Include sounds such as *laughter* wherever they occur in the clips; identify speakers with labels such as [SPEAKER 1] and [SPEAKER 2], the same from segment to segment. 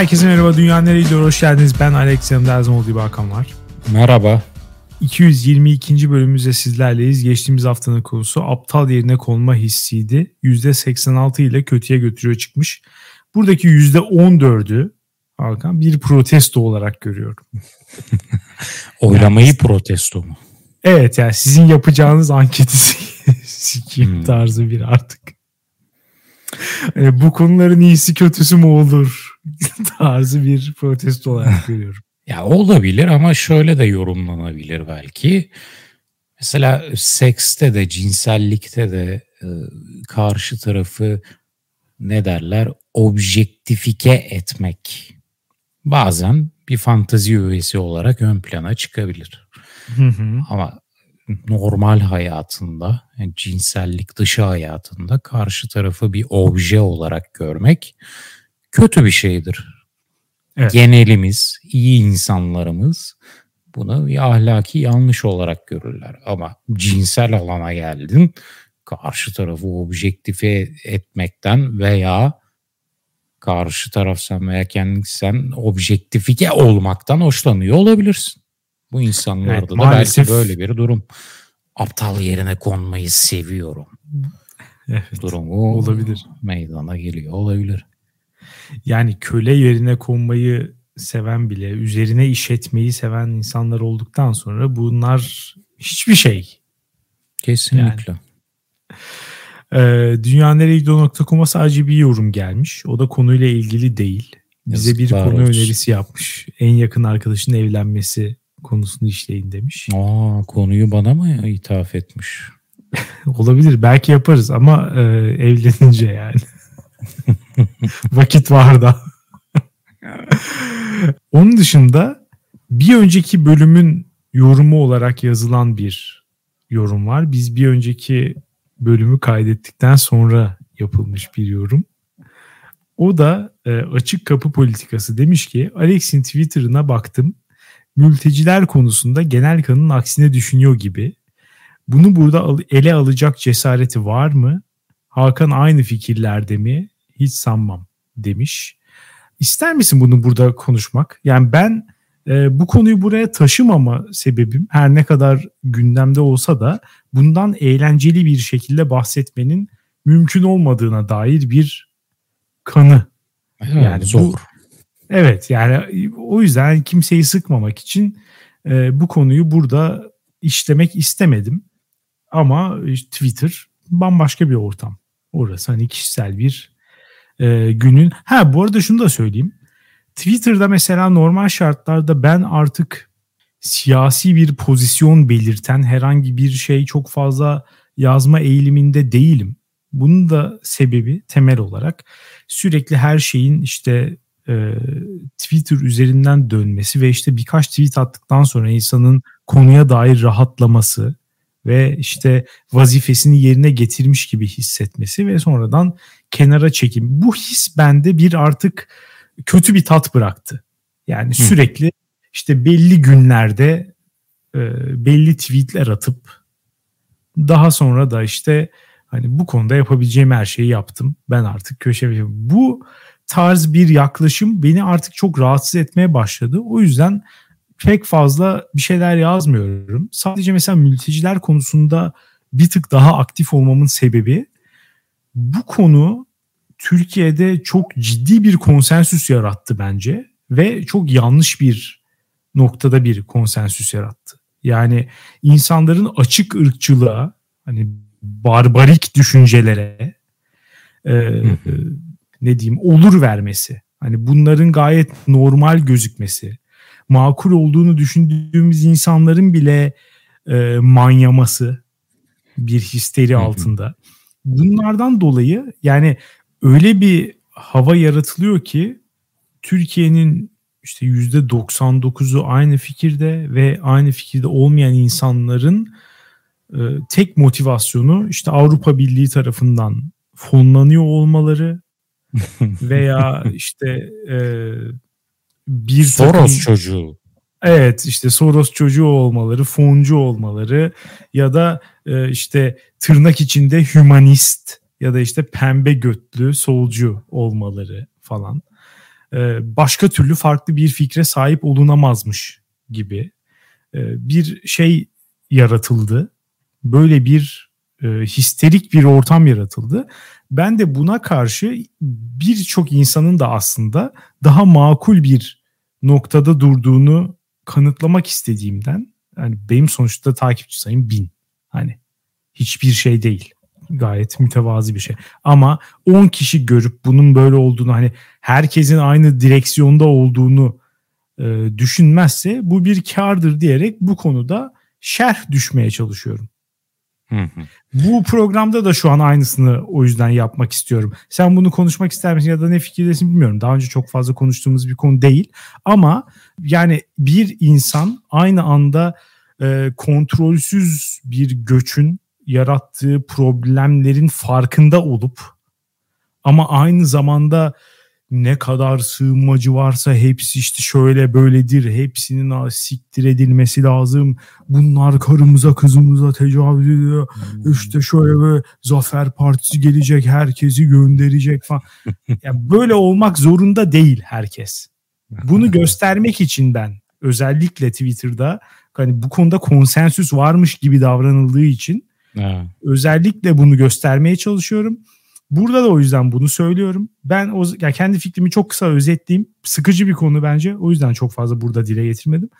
[SPEAKER 1] Herkese merhaba. Dünya nereye gidiyor? Hoş geldiniz. Ben Alex. Yanımda olduğu gibi Hakan var.
[SPEAKER 2] Merhaba.
[SPEAKER 1] 222. bölümümüzde sizlerleyiz. Geçtiğimiz haftanın konusu aptal yerine konma hissiydi. %86 ile kötüye götürüyor çıkmış. Buradaki %14'ü Hakan bir protesto olarak görüyorum. *laughs*
[SPEAKER 2] Oylamayı yani, protesto mu?
[SPEAKER 1] Evet yani sizin yapacağınız anketi *laughs* sikiyim hmm. tarzı bir artık. Yani bu konuların iyisi kötüsü mü olur *laughs* tarzı bir protesto olarak *laughs* görüyorum.
[SPEAKER 2] Ya olabilir ama şöyle de yorumlanabilir belki. Mesela sekste de cinsellikte de e, karşı tarafı ne derler objektifike etmek bazen bir fantazi üyesi olarak ön plana çıkabilir. Hı hı. Ama normal hayatında, yani cinsellik dışı hayatında karşı tarafı bir obje olarak görmek kötü bir şeydir. Evet. Genelimiz, iyi insanlarımız bunu bir ahlaki yanlış olarak görürler. Ama cinsel alana geldin, karşı tarafı objektife etmekten veya karşı taraf sen veya kendin sen objektifike olmaktan hoşlanıyor olabilirsin. Bu insanlarda evet, da maalesef... belki böyle bir durum. Aptal yerine konmayı seviyorum.
[SPEAKER 1] Evet, durumu olabilir.
[SPEAKER 2] Meydana geliyor olabilir.
[SPEAKER 1] Yani köle yerine konmayı seven bile, üzerine iş etmeyi seven insanlar olduktan sonra bunlar hiçbir şey.
[SPEAKER 2] Kesinlikle. Yani.
[SPEAKER 1] Ee, dünyaneregidiyor.com'a sadece bir yorum gelmiş. O da konuyla ilgili değil. Bize Yazıklar bir konu olsun. önerisi yapmış. En yakın arkadaşın evlenmesi konusunu işleyin demiş.
[SPEAKER 2] Aa, konuyu bana mı ithaf etmiş? *laughs*
[SPEAKER 1] Olabilir. Belki yaparız ama e, evlenince yani. *laughs* Vakit var da. *laughs* Onun dışında bir önceki bölümün yorumu olarak yazılan bir yorum var. Biz bir önceki bölümü kaydettikten sonra yapılmış bir yorum. O da e, açık kapı politikası demiş ki Alex'in Twitter'ına baktım. Mülteciler konusunda genel kanının aksine düşünüyor gibi. Bunu burada ele alacak cesareti var mı? Hakan aynı fikirlerde mi? Hiç sanmam demiş. İster misin bunu burada konuşmak? Yani ben e, bu konuyu buraya taşımama sebebim her ne kadar gündemde olsa da bundan eğlenceli bir şekilde bahsetmenin mümkün olmadığına dair bir kanı.
[SPEAKER 2] Evet, yani zor. Bu,
[SPEAKER 1] evet yani o yüzden kimseyi sıkmamak için e, bu konuyu burada işlemek istemedim. Ama Twitter bambaşka bir ortam. Orası hani kişisel bir e, günün. Ha bu arada şunu da söyleyeyim. Twitter'da mesela normal şartlarda ben artık siyasi bir pozisyon belirten herhangi bir şey çok fazla yazma eğiliminde değilim. Bunun da sebebi temel olarak sürekli her şeyin işte e, Twitter üzerinden dönmesi ve işte birkaç tweet attıktan sonra insanın konuya dair rahatlaması ve işte vazifesini yerine getirmiş gibi hissetmesi ve sonradan kenara çekim. Bu his bende bir artık kötü bir tat bıraktı. Yani Hı. sürekli işte belli günlerde e, belli tweetler atıp daha sonra da işte hani bu konuda yapabileceğim her şeyi yaptım. Ben artık köşe bu tarz bir yaklaşım beni artık çok rahatsız etmeye başladı. O yüzden pek fazla bir şeyler yazmıyorum. Sadece mesela mülteciler konusunda bir tık daha aktif olmamın sebebi bu konu Türkiye'de çok ciddi bir konsensüs yarattı bence ve çok yanlış bir noktada bir konsensüs yarattı. Yani insanların açık ırkçılığa, hani barbarik düşüncelere e, ne diyeyim olur vermesi. Hani bunların gayet normal gözükmesi, makul olduğunu düşündüğümüz insanların bile e, manyaması bir histeri altında. Bunlardan dolayı yani öyle bir hava yaratılıyor ki Türkiye'nin işte yüzde 99'u aynı fikirde ve aynı fikirde olmayan insanların e, tek motivasyonu işte Avrupa Birliği tarafından fonlanıyor olmaları *laughs* veya işte e,
[SPEAKER 2] bir Soros takım, çocuğu.
[SPEAKER 1] Evet işte Soros çocuğu olmaları, foncu olmaları ya da e, işte tırnak içinde hümanist ya da işte pembe götlü solcu olmaları falan. e, başka türlü farklı bir fikre sahip olunamazmış gibi e, bir şey yaratıldı. Böyle bir e, histerik bir ortam yaratıldı. Ben de buna karşı birçok insanın da aslında daha makul bir noktada durduğunu kanıtlamak istediğimden yani benim sonuçta takipçi sayım bin. Hani hiçbir şey değil. Gayet mütevazi bir şey. Ama 10 kişi görüp bunun böyle olduğunu hani herkesin aynı direksiyonda olduğunu e, düşünmezse bu bir kardır diyerek bu konuda şerh düşmeye çalışıyorum. Bu programda da şu an aynısını o yüzden yapmak istiyorum. Sen bunu konuşmak ister misin ya da ne fikirdesin bilmiyorum. Daha önce çok fazla konuştuğumuz bir konu değil. Ama yani bir insan aynı anda e, kontrolsüz bir göçün yarattığı problemlerin farkında olup ama aynı zamanda ne kadar sığınmacı varsa hepsi işte şöyle böyledir. Hepsinin siktir edilmesi lazım. Bunlar karımıza kızımıza tecavüz ediyor. Hmm. İşte şöyle böyle Zafer Partisi gelecek herkesi gönderecek falan. *laughs* yani böyle olmak zorunda değil herkes. Bunu *laughs* göstermek için ben özellikle Twitter'da hani bu konuda konsensüs varmış gibi davranıldığı için özellikle bunu göstermeye çalışıyorum. Burada da o yüzden bunu söylüyorum. Ben o yani kendi fikrimi çok kısa özetleyeyim. Sıkıcı bir konu bence. O yüzden çok fazla burada dile getirmedim.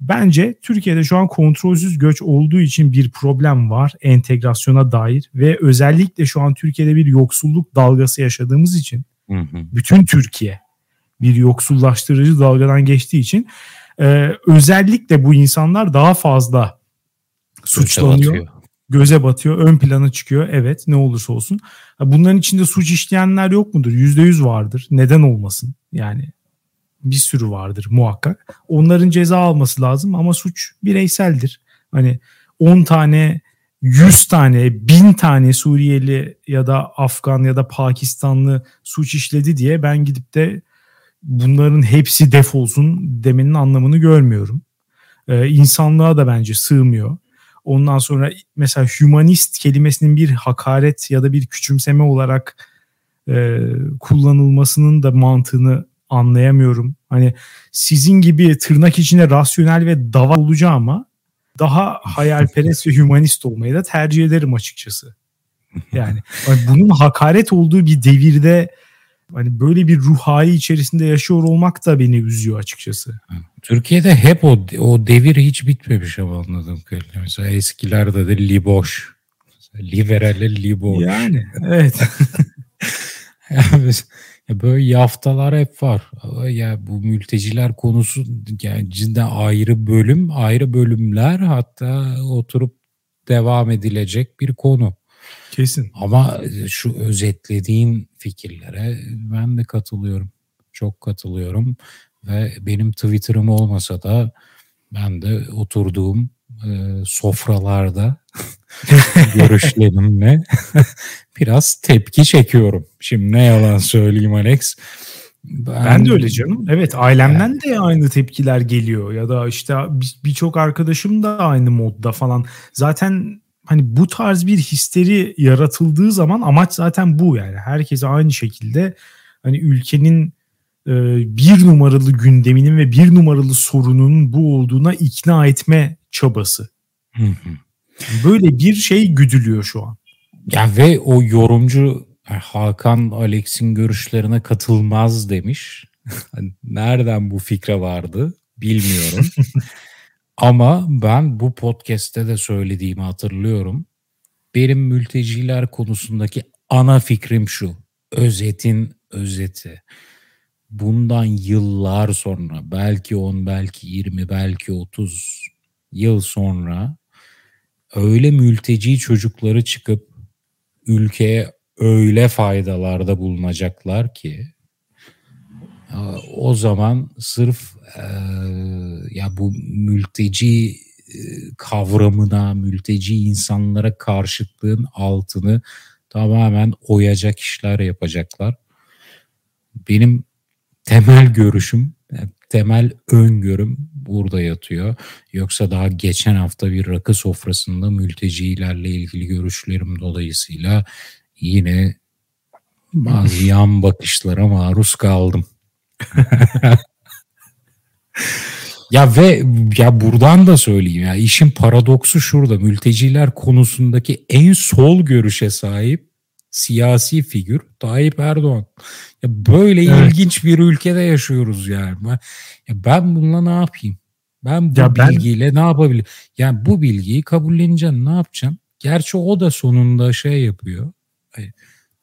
[SPEAKER 1] Bence Türkiye'de şu an kontrolsüz göç olduğu için bir problem var entegrasyona dair ve özellikle şu an Türkiye'de bir yoksulluk dalgası yaşadığımız için hı hı. bütün Türkiye bir yoksullaştırıcı dalgadan geçtiği için e, özellikle bu insanlar daha fazla suçlanıyor göze batıyor, ön plana çıkıyor. Evet ne olursa olsun. Bunların içinde suç işleyenler yok mudur? Yüzde yüz vardır. Neden olmasın? Yani bir sürü vardır muhakkak. Onların ceza alması lazım ama suç bireyseldir. Hani 10 tane, 100 tane, 1000 tane Suriyeli ya da Afgan ya da Pakistanlı suç işledi diye ben gidip de bunların hepsi defolsun demenin anlamını görmüyorum. Ee, insanlığa da bence sığmıyor. Ondan sonra mesela humanist kelimesinin bir hakaret ya da bir küçümseme olarak e, kullanılmasının da mantığını anlayamıyorum. Hani sizin gibi tırnak içinde rasyonel ve dava olacağıma daha hayalperest ve humanist olmayı da tercih ederim açıkçası. Yani *laughs* bunun hakaret olduğu bir devirde hani böyle bir ruh hali içerisinde yaşıyor olmak da beni üzüyor açıkçası.
[SPEAKER 2] Türkiye'de hep o o devir hiç bitmemiş ama anladığım kadarıyla. Mesela eskilerde de liboş. Liberalle liboş.
[SPEAKER 1] Yani *laughs* evet.
[SPEAKER 2] yani böyle yaftalar hep var. Ya bu mülteciler konusu yani cidden ayrı bölüm, ayrı bölümler hatta oturup devam edilecek bir konu.
[SPEAKER 1] Kesin.
[SPEAKER 2] Ama şu özetlediğin fikirlere ben de katılıyorum. Çok katılıyorum ve benim Twitter'ım olmasa da ben de oturduğum e, sofralarda *laughs* görüşlerimle *laughs* biraz tepki çekiyorum. Şimdi ne yalan söyleyeyim Alex.
[SPEAKER 1] Ben, ben de öyle canım. Evet ailemden yani. de aynı tepkiler geliyor ya da işte birçok arkadaşım da aynı modda falan. Zaten hani bu tarz bir histeri yaratıldığı zaman amaç zaten bu yani. Herkese aynı şekilde hani ülkenin e, bir numaralı gündeminin ve bir numaralı sorunun bu olduğuna ikna etme çabası. Böyle bir şey güdülüyor şu an.
[SPEAKER 2] Ya ve o yorumcu e, Hakan Alex'in görüşlerine katılmaz demiş. *laughs* Hani nereden bu fikre vardı bilmiyorum. *laughs* Ama ben bu podcast'te de söylediğimi hatırlıyorum. Benim mülteciler konusundaki ana fikrim şu. Özetin özeti. Bundan yıllar sonra, belki 10, belki 20, belki 30 yıl sonra öyle mülteci çocukları çıkıp ülkeye öyle faydalarda bulunacaklar ki o zaman sırf e, ya bu mülteci e, kavramına, mülteci insanlara karşıtlığın altını tamamen oyacak işler yapacaklar. Benim temel görüşüm, temel öngörüm burada yatıyor. Yoksa daha geçen hafta bir rakı sofrasında mültecilerle ilgili görüşlerim dolayısıyla yine bazı yan bakışlara maruz kaldım. *laughs* ya ve ya buradan da söyleyeyim ya işin paradoksu şurada mülteciler konusundaki en sol görüşe sahip siyasi figür Tayyip Erdoğan. Ya böyle evet. ilginç bir ülkede yaşıyoruz yani. Ben, ya ben bununla ne yapayım? Ben bu ya bilgiyle ben... ne yapabilirim? Yani bu bilgiyi kabulleneceğim. Ne yapacağım? Gerçi o da sonunda şey yapıyor.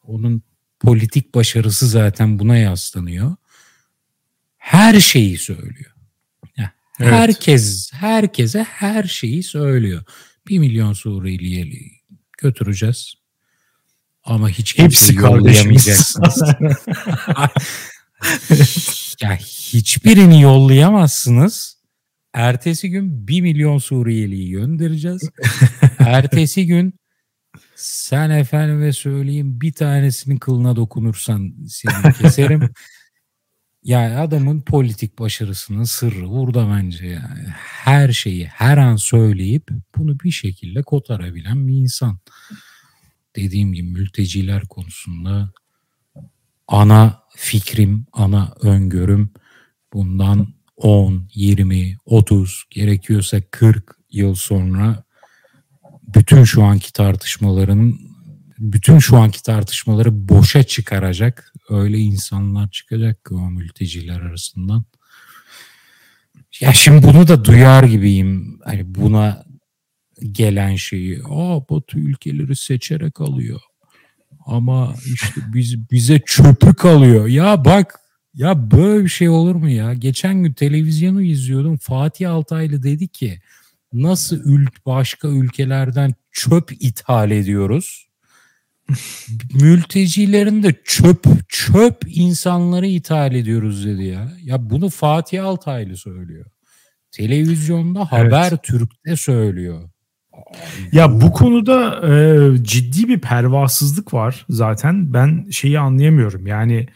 [SPEAKER 2] Onun politik başarısı zaten buna yaslanıyor. Her şeyi söylüyor. Yani evet. Herkes, herkese her şeyi söylüyor. Bir milyon Suriyeli'yi götüreceğiz. Ama hiç kimseyi yollayamayacaksınız. *laughs* ya hiçbirini yollayamazsınız. Ertesi gün bir milyon Suriyeli'yi göndereceğiz. Ertesi gün sen efendime söyleyeyim bir tanesinin kılına dokunursan seni keserim. Yani adamın politik başarısının sırrı burada bence yani. Her şeyi her an söyleyip bunu bir şekilde kotarabilen bir insan dediğim gibi mülteciler konusunda ana fikrim, ana öngörüm bundan 10, 20, 30 gerekiyorsa 40 yıl sonra bütün şu anki tartışmaların bütün şu anki tartışmaları boşa çıkaracak öyle insanlar çıkacak ki o mülteciler arasından. Ya şimdi bunu da duyar gibiyim. Hani buna gelen şeyi. Aa Batı ülkeleri seçerek alıyor. Ama işte *laughs* biz bize çöpü kalıyor. Ya bak ya böyle bir şey olur mu ya? Geçen gün televizyonu izliyordum. Fatih Altaylı dedi ki nasıl ülk başka ülkelerden çöp ithal ediyoruz? *laughs* Mültecilerin de çöp çöp insanları ithal ediyoruz dedi ya. Ya bunu Fatih Altaylı söylüyor. Televizyonda evet. Haber Türk'te söylüyor.
[SPEAKER 1] Ya bu konuda e, ciddi bir pervasızlık var zaten. Ben şeyi anlayamıyorum. Yani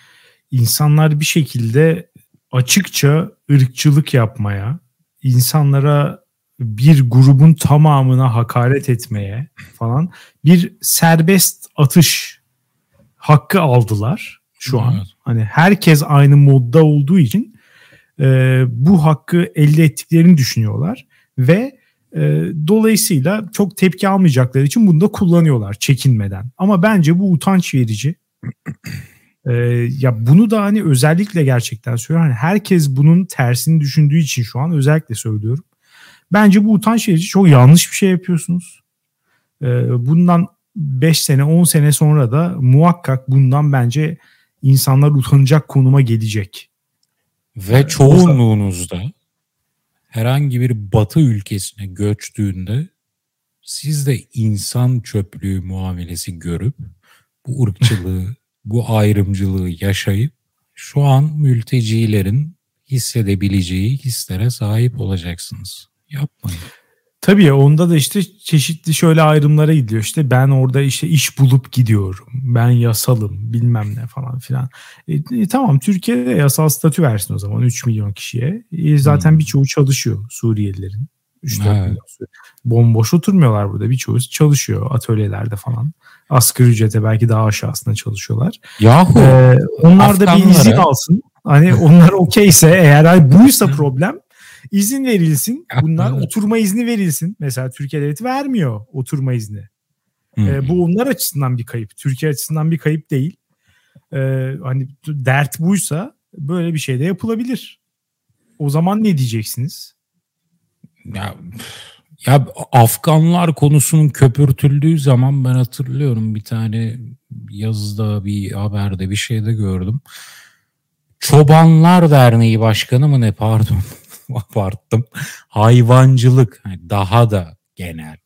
[SPEAKER 1] insanlar bir şekilde açıkça ırkçılık yapmaya, insanlara bir grubun tamamına hakaret etmeye falan bir serbest atış hakkı aldılar şu evet. an. Hani herkes aynı modda olduğu için e, bu hakkı elde ettiklerini düşünüyorlar ve e, dolayısıyla çok tepki almayacakları için bunu da kullanıyorlar çekinmeden. Ama bence bu utanç verici. *clears throat* E, ya bunu da hani özellikle gerçekten söylüyorum. Hani herkes bunun tersini düşündüğü için şu an özellikle söylüyorum. Bence bu utanç verici çok yanlış bir şey yapıyorsunuz. E, bundan 5 sene 10 sene sonra da muhakkak bundan bence insanlar utanacak konuma gelecek.
[SPEAKER 2] Ve çoğunluğunuzda herhangi bir batı ülkesine göçtüğünde siz de insan çöplüğü muamelesi görüp bu ırkçılığı, *laughs* bu ayrımcılığı yaşayıp şu an mültecilerin hissedebileceği hislere sahip olacaksınız. Yapmayın.
[SPEAKER 1] Tabii onda da işte çeşitli şöyle ayrımlara gidiyor. İşte ben orada işte iş bulup gidiyorum. Ben yasalım bilmem ne falan filan. E, e, tamam Türkiye'de yasal statü versin o zaman 3 milyon kişiye. E, zaten hmm. birçoğu çalışıyor Suriyelilerin. 3 evet. milyon. Bomboş oturmuyorlar burada. Birçoğu çalışıyor atölyelerde falan. Asgari ücrete belki daha aşağısında çalışıyorlar.
[SPEAKER 2] Yahu. Ee,
[SPEAKER 1] onlar da bir izin alsın. Hani onlar okeyse eğer buysa *laughs* problem izin verilsin. Bunlar oturma izni verilsin. Mesela Türkiye devleti vermiyor oturma izni. Ee, bu onlar açısından bir kayıp. Türkiye açısından bir kayıp değil. Ee, hani dert buysa böyle bir şey de yapılabilir. O zaman ne diyeceksiniz?
[SPEAKER 2] Ya, ya Afganlar konusunun köpürtüldüğü zaman ben hatırlıyorum bir tane yazıda bir haberde bir şeyde gördüm. Çobanlar Derneği Başkanı mı ne pardon *laughs* abarttım. Hayvancılık daha da genel.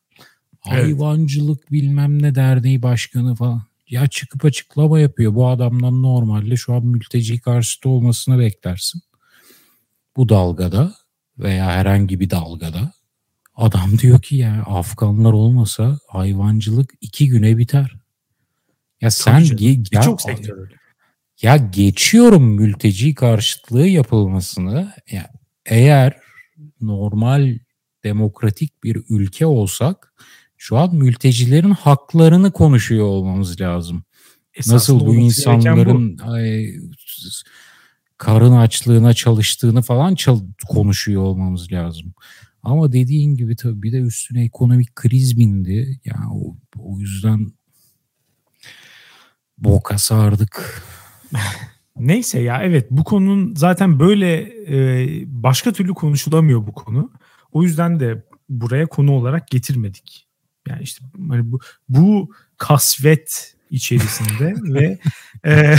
[SPEAKER 2] Hayvancılık evet. bilmem ne derneği başkanı falan. Ya çıkıp açıklama yapıyor. Bu adamdan normalde şu an mülteci karşıtı olmasını beklersin. Bu dalgada veya herhangi bir dalgada adam *laughs* diyor ki ya Afganlar olmasa hayvancılık iki güne biter. Ya sen ge- ya, çok sektör öyle. Ya geçiyorum mülteci karşıtlığı yapılmasını. Ya eğer normal demokratik bir ülke olsak şu an mültecilerin haklarını konuşuyor olmamız lazım. Esasında Nasıl bu insanların bu. Ay, karın açlığına çalıştığını falan çal- konuşuyor olmamız lazım. Ama dediğin gibi tabii bir de üstüne ekonomik kriz bindi. Yani o, o yüzden boka sardık. *laughs*
[SPEAKER 1] Neyse ya evet bu konunun zaten böyle e, başka türlü konuşulamıyor bu konu. O yüzden de buraya konu olarak getirmedik. Yani işte hani bu, bu kasvet içerisinde *laughs* ve e,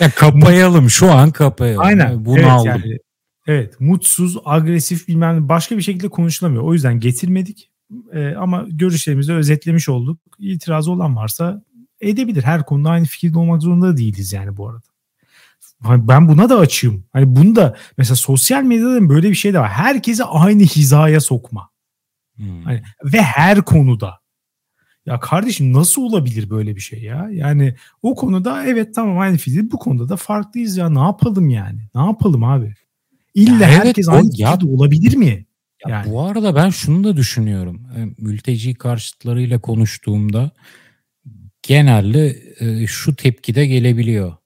[SPEAKER 2] ya kapayalım şu an kapayalım.
[SPEAKER 1] Aynen.
[SPEAKER 2] Bunu
[SPEAKER 1] evet,
[SPEAKER 2] aldım.
[SPEAKER 1] Yani, evet mutsuz, agresif bilmem başka bir şekilde konuşulamıyor. O yüzden getirmedik. E, ama görüşlerimizi özetlemiş olduk. İtirazı olan varsa edebilir. Her konuda aynı fikirde olmak zorunda değiliz yani bu arada. Hani ben buna da açığım. Hani bunu da mesela sosyal medyada böyle bir şey de var. Herkesi aynı hizaya sokma. Hmm. Hani, ve her konuda. Ya kardeşim nasıl olabilir böyle bir şey ya? Yani o konuda evet tamam aynı fikir. Bu konuda da farklıyız ya. Ne yapalım yani? Ne yapalım abi? İlla ya herkes evet, aynı fikirde olabilir mi?
[SPEAKER 2] Ya yani. Bu arada ben şunu da düşünüyorum. E, mülteci karşıtlarıyla konuştuğumda genelde e, şu tepkide gelebiliyor.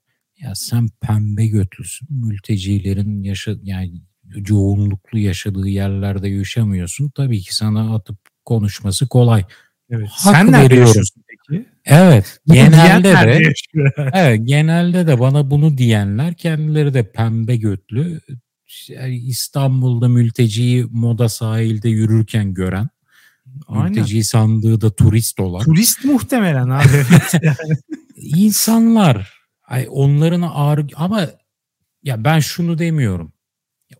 [SPEAKER 2] Ya sen pembe götlüsün. Mültecilerin yaşa yani yoğunluklu yaşadığı yerlerde yaşamıyorsun. Tabii ki sana atıp konuşması kolay.
[SPEAKER 1] Evet. Hak sen yaşıyorsun peki?
[SPEAKER 2] Evet. *laughs* genelde de *laughs* evet, genelde de bana bunu diyenler kendileri de pembe götlü. İstanbul'da mülteciyi moda sahilde yürürken gören Mülteci sandığı da turist olan.
[SPEAKER 1] Turist muhtemelen abi. *laughs*
[SPEAKER 2] İnsanlar ay onların ağır ama ya ben şunu demiyorum.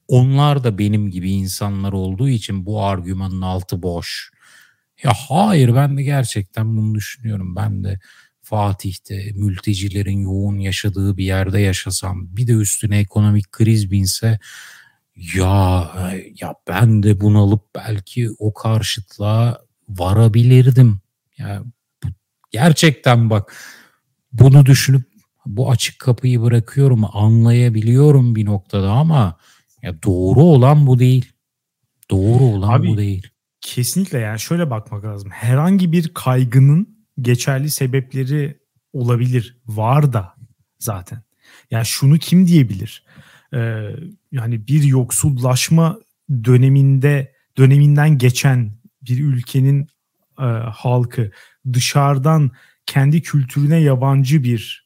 [SPEAKER 2] Onlar da benim gibi insanlar olduğu için bu argümanın altı boş. Ya hayır ben de gerçekten bunu düşünüyorum. Ben de Fatih'te mültecilerin yoğun yaşadığı bir yerde yaşasam bir de üstüne ekonomik kriz binse ya ya ben de bunalıp belki o karşıtlığa varabilirdim. Ya gerçekten bak bunu düşünüp bu açık kapıyı bırakıyorum anlayabiliyorum bir noktada ama ya doğru olan bu değil. Doğru olan Abi, bu değil.
[SPEAKER 1] Kesinlikle yani şöyle bakmak lazım. Herhangi bir kaygının geçerli sebepleri olabilir. Var da zaten. Yani şunu kim diyebilir? Ee, yani bir yoksullaşma döneminde döneminden geçen bir ülkenin e, halkı dışarıdan kendi kültürüne yabancı bir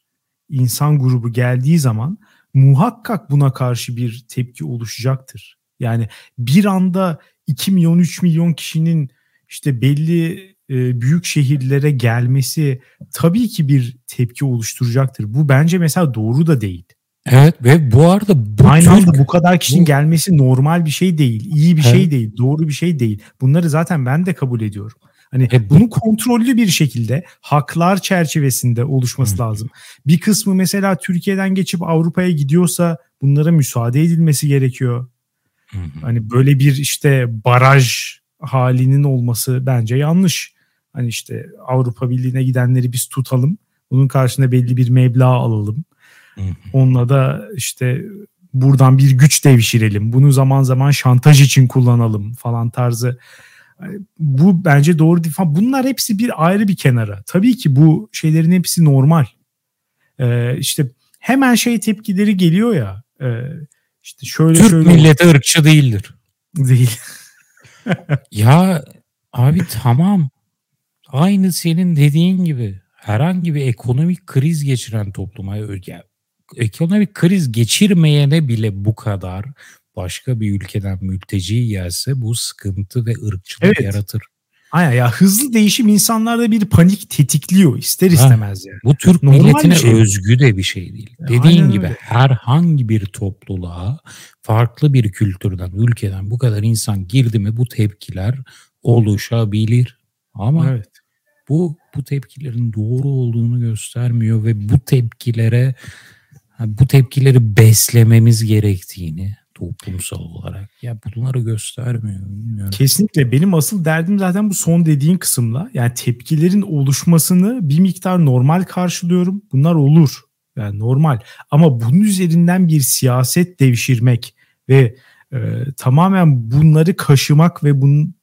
[SPEAKER 1] insan grubu geldiği zaman muhakkak buna karşı bir tepki oluşacaktır. Yani bir anda 2 milyon 3 milyon kişinin işte belli e, büyük şehirlere gelmesi tabii ki bir tepki oluşturacaktır. Bu bence mesela doğru da değil.
[SPEAKER 2] Evet ve bu arada
[SPEAKER 1] bu aynı anda bu kadar kişinin bu, gelmesi normal bir şey değil, iyi bir evet. şey değil, doğru bir şey değil. Bunları zaten ben de kabul ediyorum. Hani e, bunu kontrollü bir şekilde haklar çerçevesinde oluşması hı. lazım. Bir kısmı mesela Türkiye'den geçip Avrupa'ya gidiyorsa bunlara müsaade edilmesi gerekiyor. Hı hı. Hani böyle bir işte baraj halinin olması bence yanlış. Hani işte Avrupa Birliği'ne gidenleri biz tutalım. Bunun karşında belli bir meblağ alalım. Onunla da işte buradan bir güç devşirelim. Bunu zaman zaman şantaj için kullanalım falan tarzı. Bu bence doğru değil. Bunlar hepsi bir ayrı bir kenara. Tabii ki bu şeylerin hepsi normal. Ee, işte hemen şey tepkileri geliyor ya. E, işte şöyle
[SPEAKER 2] Türk
[SPEAKER 1] şöyle.
[SPEAKER 2] milleti ırkçı değildir.
[SPEAKER 1] Değil. *laughs*
[SPEAKER 2] ya abi tamam. Aynı senin dediğin gibi herhangi bir ekonomik kriz geçiren topluma ekonomik kriz geçirmeyene bile bu kadar başka bir ülkeden mülteci gelse bu sıkıntı ve ırkçılık evet. yaratır.
[SPEAKER 1] Aynen ya hızlı değişim insanlarda bir panik tetikliyor ister istemez yani.
[SPEAKER 2] Bu Türk Normal milletine şey. özgü de bir şey değil. Ya Dediğin aynen gibi öyle. herhangi bir topluluğa farklı bir kültürden, ülkeden bu kadar insan girdi mi bu tepkiler oluşabilir. Ama evet. bu bu tepkilerin doğru olduğunu göstermiyor ve bu tepkilere bu tepkileri beslememiz gerektiğini toplumsal olarak ya bunları göstermiyor. Bilmiyorum.
[SPEAKER 1] Kesinlikle benim asıl derdim zaten bu son dediğin kısımla. Yani tepkilerin oluşmasını bir miktar normal karşılıyorum. Bunlar olur. Yani normal. Ama bunun üzerinden bir siyaset devşirmek ve e, tamamen bunları kaşımak ve bunun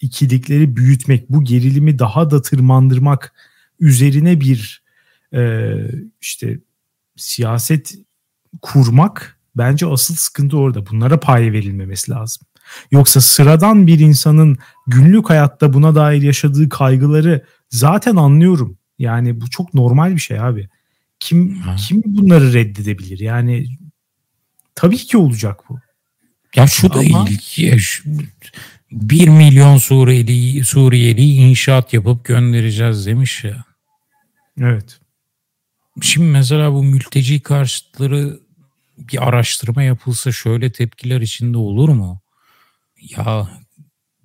[SPEAKER 1] ikilikleri büyütmek, bu gerilimi daha da tırmandırmak üzerine bir e, işte siyaset kurmak Bence asıl sıkıntı orada. Bunlara pay verilmemesi lazım. Yoksa sıradan bir insanın günlük hayatta buna dair yaşadığı kaygıları zaten anlıyorum. Yani bu çok normal bir şey abi. Kim ha. kim bunları reddedebilir? Yani tabii ki olacak bu.
[SPEAKER 2] Ya şu da Ama... ilk 1 milyon Suriyeli Suriyeli inşaat yapıp göndereceğiz demiş ya.
[SPEAKER 1] Evet.
[SPEAKER 2] Şimdi mesela bu mülteci karşıtları bir araştırma yapılsa şöyle tepkiler içinde olur mu? Ya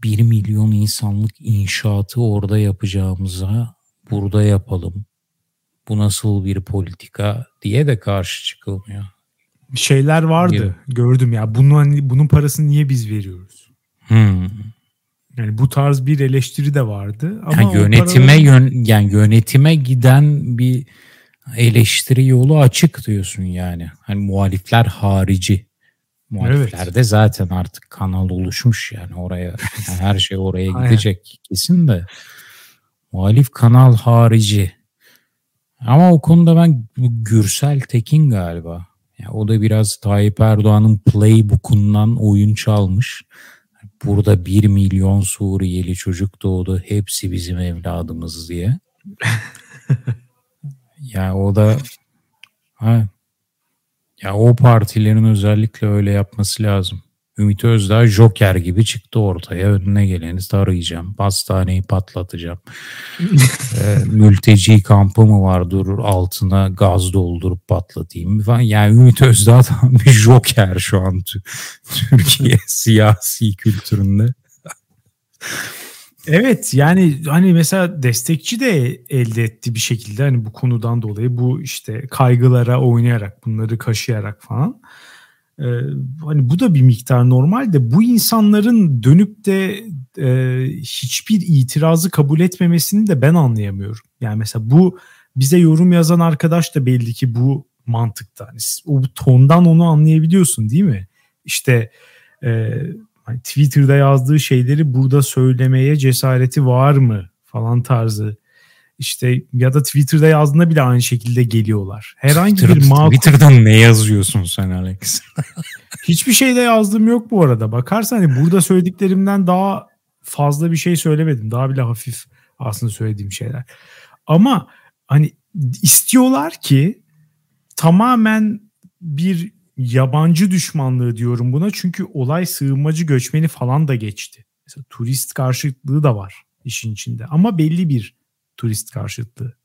[SPEAKER 2] 1 milyon insanlık inşaatı orada yapacağımıza burada yapalım. Bu nasıl bir politika diye de karşı çıkılmıyor.
[SPEAKER 1] Şeyler vardı. Gibi. Gördüm ya. Bunun hani bunun parasını niye biz veriyoruz?
[SPEAKER 2] Hmm.
[SPEAKER 1] Yani bu tarz bir eleştiri de vardı ama
[SPEAKER 2] yani yönetime paraları... yön yani yönetime giden bir eleştiri yolu açık diyorsun yani. Hani muhalifler harici. Muhaliflerde evet. zaten artık kanal oluşmuş yani oraya yani her şey oraya gidecek kesin de. Muhalif kanal harici. Ama o konuda ben Gürsel Tekin galiba. Yani o da biraz Tayyip Erdoğan'ın playbook'undan oyun çalmış. Burada bir milyon Suriyeli çocuk doğdu. Hepsi bizim evladımız diye. *laughs* ya o da ha, ya o partilerin özellikle öyle yapması lazım. Ümit Özdağ Joker gibi çıktı ortaya. Önüne geleni tarayacağım. Pastaneyi patlatacağım. *laughs* e, mülteci kampı mı var durur altına gaz doldurup patlatayım falan. Yani Ümit Özdağ tam *laughs* bir Joker şu an Türkiye *laughs* siyasi kültüründe.
[SPEAKER 1] Evet yani hani mesela destekçi de elde etti bir şekilde hani bu konudan dolayı bu işte kaygılara oynayarak bunları kaşıyarak falan. Ee, hani bu da bir miktar normal de bu insanların dönüp de e, hiçbir itirazı kabul etmemesini de ben anlayamıyorum. Yani mesela bu bize yorum yazan arkadaş da belli ki bu mantıkta. Hani o tondan onu anlayabiliyorsun değil mi? İşte e, hani Twitter'da yazdığı şeyleri burada söylemeye cesareti var mı falan tarzı işte ya da Twitter'da yazdığında bile aynı şekilde geliyorlar. Herhangi Twitter, bir makul...
[SPEAKER 2] Twitter'dan ne yazıyorsun sen Alex? *laughs*
[SPEAKER 1] Hiçbir şey de yazdım yok bu arada. Bakarsan hani burada söylediklerimden daha fazla bir şey söylemedim. Daha bile hafif aslında söylediğim şeyler. Ama hani istiyorlar ki tamamen bir yabancı düşmanlığı diyorum buna. Çünkü olay sığınmacı göçmeni falan da geçti. Mesela turist karşıtlığı da var işin içinde. Ama belli bir turist karşıtı.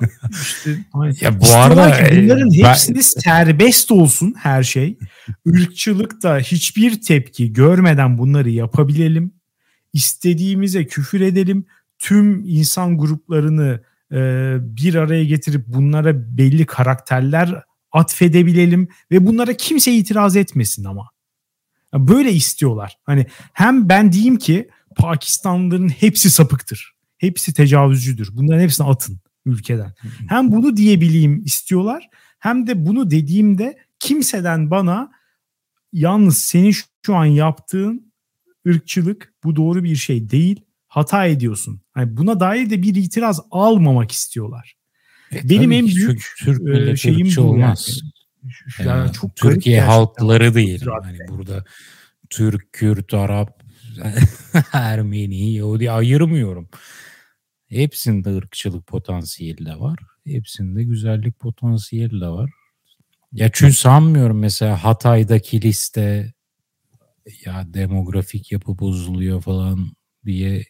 [SPEAKER 1] *laughs*
[SPEAKER 2] işte, ya bu arada
[SPEAKER 1] ki bunların e, hepsini ben... serbest olsun her şey. Irkçılıkta hiçbir tepki görmeden bunları yapabilelim. İstediğimize küfür edelim. Tüm insan gruplarını e, bir araya getirip bunlara belli karakterler atfedebilelim ve bunlara kimse itiraz etmesin ama. Böyle istiyorlar. Hani hem ben diyeyim ki Pakistanlıların hepsi sapıktır. Hepsi tecavüzcüdür. Bunların hepsini atın ülkeden. Hem bunu diyebileyim istiyorlar hem de bunu dediğimde kimseden bana yalnız senin şu an yaptığın ırkçılık bu doğru bir şey değil. Hata ediyorsun. Yani buna dair de bir itiraz almamak istiyorlar.
[SPEAKER 2] E, Benim en büyük Türk e, şeyim bu. Olmaz. Yani. Yani ee, çok Türkiye halkları değil. Yani burada Türk, Kürt, Arap, *laughs* Ermeni, Yahudi ayırmıyorum. Hepsinde ırkçılık potansiyeli de var. Hepsinde güzellik potansiyeli de var. Ya çünkü sanmıyorum mesela Hatay'daki liste ya demografik yapı bozuluyor falan diye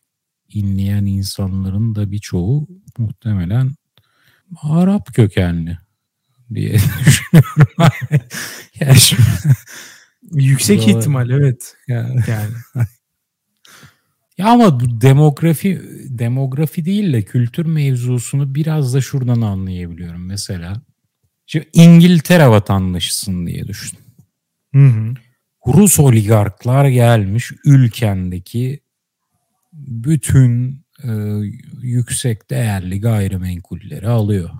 [SPEAKER 2] inleyen insanların da birçoğu muhtemelen Arap kökenli diye *laughs* düşünüyorum. *laughs*
[SPEAKER 1] yani Yüksek ihtimal evet. Yani. yani. *laughs*
[SPEAKER 2] Ya ama bu demografi demografi değil de kültür mevzusunu biraz da şuradan anlayabiliyorum mesela. Şimdi İngiltere vatandaşısın diye düşün.
[SPEAKER 1] Hı hı.
[SPEAKER 2] Rus oligarklar gelmiş ülkendeki bütün e, yüksek değerli gayrimenkulleri alıyor.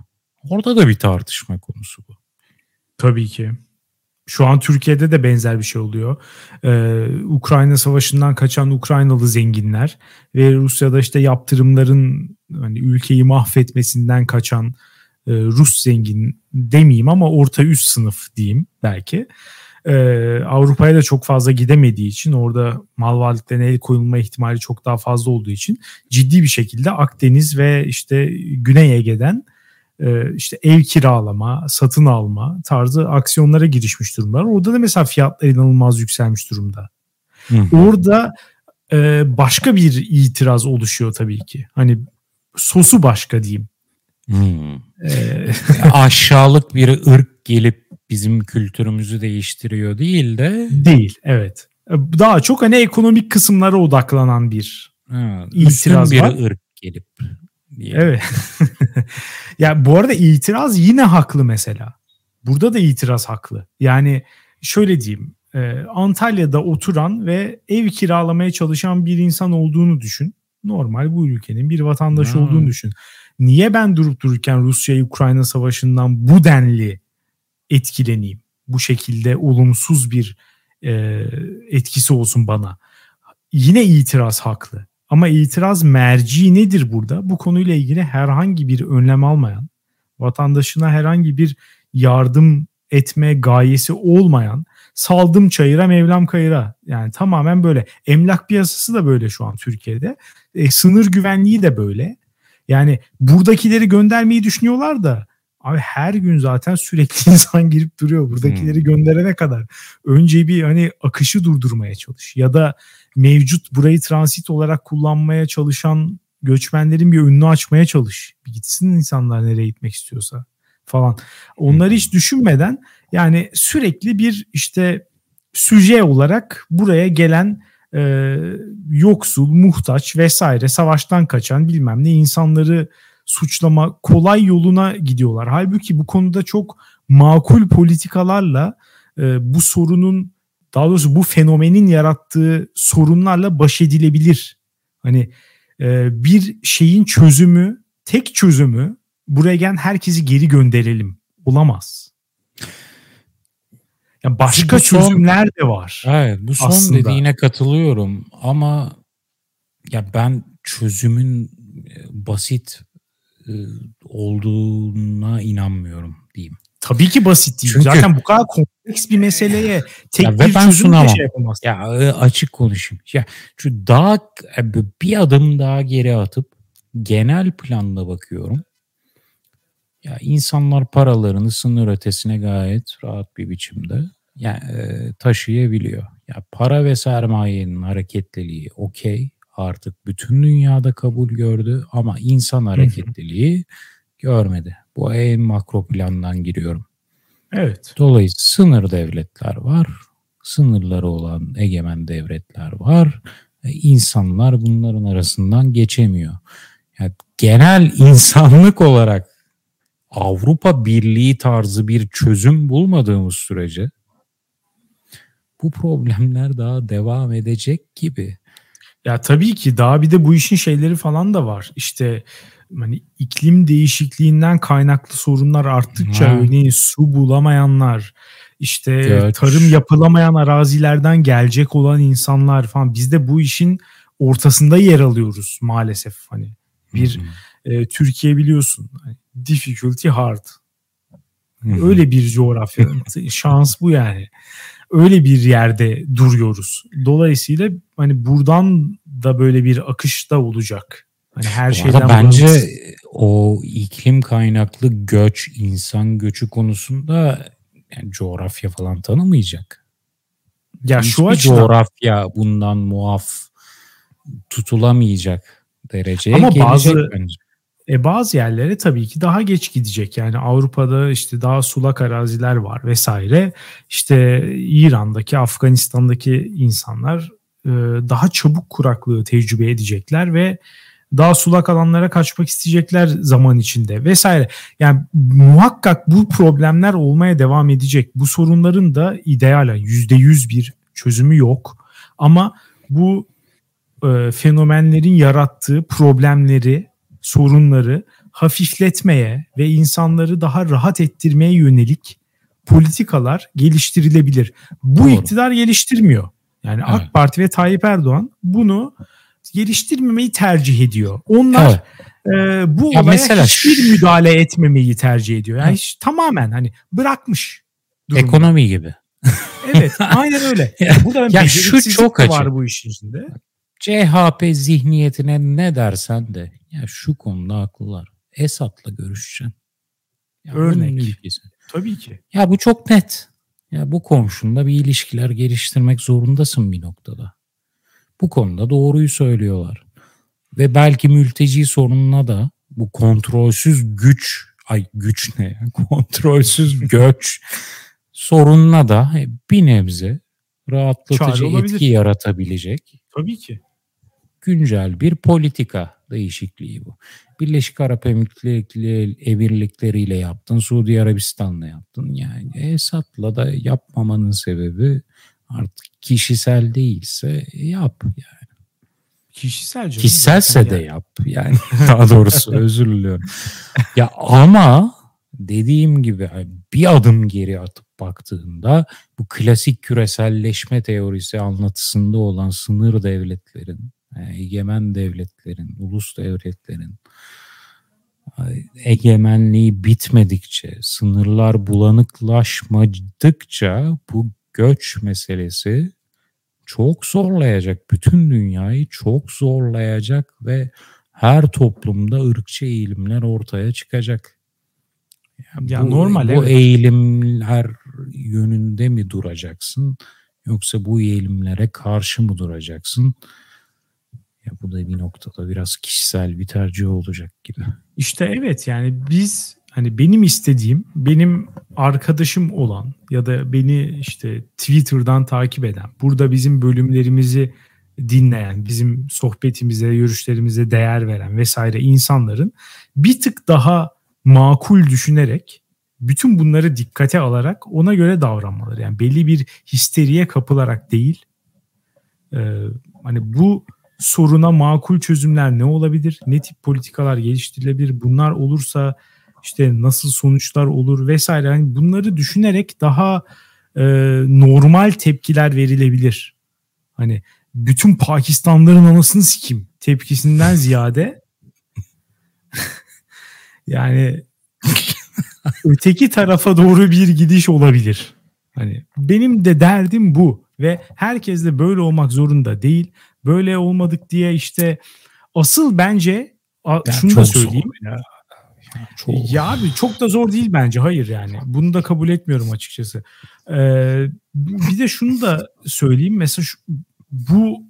[SPEAKER 2] Orada da bir tartışma konusu bu.
[SPEAKER 1] Tabii ki. Şu an Türkiye'de de benzer bir şey oluyor. Ee, Ukrayna Savaşı'ndan kaçan Ukraynalı zenginler ve Rusya'da işte yaptırımların hani ülkeyi mahvetmesinden kaçan e, Rus zengin demeyeyim ama orta üst sınıf diyeyim belki. E, Avrupa'ya da çok fazla gidemediği için orada mal varlıklarına el koyulma ihtimali çok daha fazla olduğu için ciddi bir şekilde Akdeniz ve işte Güney Ege'den e, işte ev kiralama, satın alma tarzı aksiyonlara girişmiş durumlar. Orada da mesela fiyatlar inanılmaz yükselmiş durumda. Hı. Orada e, başka bir itiraz oluşuyor tabii ki. Hani sosu başka diyeyim.
[SPEAKER 2] Hmm. Ee, *laughs* aşağılık bir ırk gelip bizim kültürümüzü değiştiriyor değil de.
[SPEAKER 1] Değil evet. Daha çok hani ekonomik kısımlara odaklanan bir
[SPEAKER 2] ha, itiraz bir var. ırk gelip.
[SPEAKER 1] Diyelim. Evet. *laughs* ya bu arada itiraz yine haklı mesela. Burada da itiraz haklı. Yani şöyle diyeyim. E, Antalya'da oturan ve ev kiralamaya çalışan bir insan olduğunu düşün. Normal bu ülkenin bir vatandaşı hmm. olduğunu düşün. Niye ben durup dururken Rusya-Ukrayna savaşından bu denli etkileneyim? Bu şekilde olumsuz bir e, etkisi olsun bana. Yine itiraz haklı. Ama itiraz merci nedir burada? Bu konuyla ilgili herhangi bir önlem almayan, vatandaşına herhangi bir yardım etme gayesi olmayan saldım çayıra mevlam kayıra yani tamamen böyle emlak piyasası da böyle şu an Türkiye'de e, sınır güvenliği de böyle yani buradakileri göndermeyi düşünüyorlar da abi her gün zaten sürekli *laughs* insan girip duruyor buradakileri hmm. gönderene kadar önce bir hani akışı durdurmaya çalış ya da mevcut burayı transit olarak kullanmaya çalışan göçmenlerin bir önünü açmaya çalış. Bir gitsin insanlar nereye gitmek istiyorsa falan. Onları hiç düşünmeden yani sürekli bir işte süje olarak buraya gelen e, yoksul, muhtaç vesaire savaştan kaçan bilmem ne insanları suçlama kolay yoluna gidiyorlar. Halbuki bu konuda çok makul politikalarla e, bu sorunun daha doğrusu bu fenomenin yarattığı sorunlarla baş edilebilir. Hani e, bir şeyin çözümü, tek çözümü buraya gelen herkesi geri gönderelim. Olamaz. Yani başka son, çözümler de var.
[SPEAKER 2] Evet, bu son aslında. dediğine katılıyorum ama ya ben çözümün e, basit olduğuna inanmıyorum diyeyim.
[SPEAKER 1] Tabii ki basit değil. Çünkü, Zaten bu kadar kompleks bir meseleye tek ya bir
[SPEAKER 2] ben sunamam. şey yapamaz. Ya e, açık konuşayım. Ya şu daha bir adım daha geri atıp genel planla bakıyorum. Ya insanlar paralarını sınır ötesine gayet rahat bir biçimde yani, e, taşıyabiliyor. Ya para ve sermayenin hareketliliği okey artık bütün dünyada kabul gördü ama insan hareketliliği görmedi. Bu en makro plandan giriyorum.
[SPEAKER 1] Evet.
[SPEAKER 2] Dolayısıyla sınır devletler var. Sınırları olan egemen devletler var. E, insanlar bunların arasından geçemiyor. Yani genel *laughs* insanlık olarak Avrupa Birliği tarzı bir çözüm bulmadığımız sürece bu problemler daha devam edecek gibi.
[SPEAKER 1] Ya tabii ki daha bir de bu işin şeyleri falan da var. İşte hani iklim değişikliğinden kaynaklı sorunlar arttıkça ha. örneğin su bulamayanlar, işte Göç. tarım yapılamayan arazilerden gelecek olan insanlar falan biz de bu işin ortasında yer alıyoruz maalesef hani. Bir e, Türkiye biliyorsun hani difficulty hard. Öyle bir coğrafya. *laughs* Şans bu yani. Öyle bir yerde duruyoruz. Dolayısıyla hani buradan da böyle bir akış da olacak. Hani her Bu şeyden
[SPEAKER 2] bence o iklim kaynaklı göç, insan göçü konusunda yani coğrafya falan tanımayacak. Ya Hiçbir şu açıdan coğrafya bundan muaf tutulamayacak dereceye Ama gelecek bazı, bence.
[SPEAKER 1] E bazı yerlere tabii ki daha geç gidecek. Yani Avrupa'da işte daha sulak araziler var vesaire. İşte İran'daki, Afganistan'daki insanlar e, daha çabuk kuraklığı tecrübe edecekler ve daha sulak alanlara kaçmak isteyecekler zaman içinde vesaire. Yani muhakkak bu problemler olmaya devam edecek. Bu sorunların da ideal yüzde yüz bir çözümü yok. Ama bu e, fenomenlerin yarattığı problemleri sorunları hafifletmeye ve insanları daha rahat ettirmeye yönelik politikalar geliştirilebilir. Bu Doğru. iktidar geliştirmiyor. Yani evet. AK Parti ve Tayyip Erdoğan bunu geliştirmemeyi tercih ediyor. Onlar evet. e, bu ya olaya mesela hiçbir müdahale etmemeyi tercih ediyor. Yani hiç, tamamen hani bırakmış.
[SPEAKER 2] Durumda. Ekonomi gibi.
[SPEAKER 1] evet *laughs* aynen öyle.
[SPEAKER 2] Yani burada ya şu çok açık. var
[SPEAKER 1] bu işin içinde.
[SPEAKER 2] CHP zihniyetine ne dersen de ya şu konuda haklılar. Esat'la görüşeceksin.
[SPEAKER 1] Ya Örnek. Tabii ki.
[SPEAKER 2] Ya bu çok net. Ya bu komşunda bir ilişkiler geliştirmek zorundasın bir noktada. Bu konuda doğruyu söylüyorlar. Ve belki mülteci sorununa da bu kontrolsüz güç, ay güç ne ya? *laughs* Kontrolsüz göç sorununa da bir nebze rahatlatıcı etki yaratabilecek.
[SPEAKER 1] Tabii ki.
[SPEAKER 2] Güncel bir politika değişikliği bu. Birleşik Arap Emirlikleri ile yaptın, Suudi Arabistan'la yaptın. Yani Esad'la da yapmamanın sebebi artık kişisel değilse yap yani.
[SPEAKER 1] Kişisel canım.
[SPEAKER 2] Kişiselse de yani. yap yani *laughs* daha doğrusu özür diliyorum. Ya ama dediğim gibi bir adım geri atıp baktığında bu klasik küreselleşme teorisi anlatısında olan sınır devletlerin, egemen devletlerin, ulus devletlerin egemenliği bitmedikçe, sınırlar bulanıklaşmadıkça bu göç meselesi çok zorlayacak. Bütün dünyayı çok zorlayacak ve her toplumda ırkçı eğilimler ortaya çıkacak. Yani ya bu, normal bu evet. eğilimler yönünde mi duracaksın yoksa bu eğilimlere karşı mı duracaksın? Ya bu da bir noktada biraz kişisel bir tercih olacak gibi.
[SPEAKER 1] İşte evet yani biz hani benim istediğim benim arkadaşım olan ya da beni işte Twitter'dan takip eden, burada bizim bölümlerimizi dinleyen, bizim sohbetimize, görüşlerimize değer veren vesaire insanların bir tık daha makul düşünerek bütün bunları dikkate alarak ona göre davranmaları. Yani belli bir histeriye kapılarak değil. Ee, hani bu soruna makul çözümler ne olabilir? Ne tip politikalar geliştirilebilir? Bunlar olursa işte nasıl sonuçlar olur vesaire. Yani bunları düşünerek daha e, normal tepkiler verilebilir. Hani bütün Pakistanlıların anasını sikim tepkisinden ziyade *laughs* yani *laughs* öteki tarafa doğru bir gidiş olabilir. Hani benim de derdim bu ve herkes de böyle olmak zorunda değil. Böyle olmadık diye işte asıl bence yani şunu da söyleyeyim. Ya. Çok. Ya abi çok da zor değil bence. Hayır yani. Bunu da kabul etmiyorum açıkçası. Ee, bir de şunu da söyleyeyim. Mesela şu, bu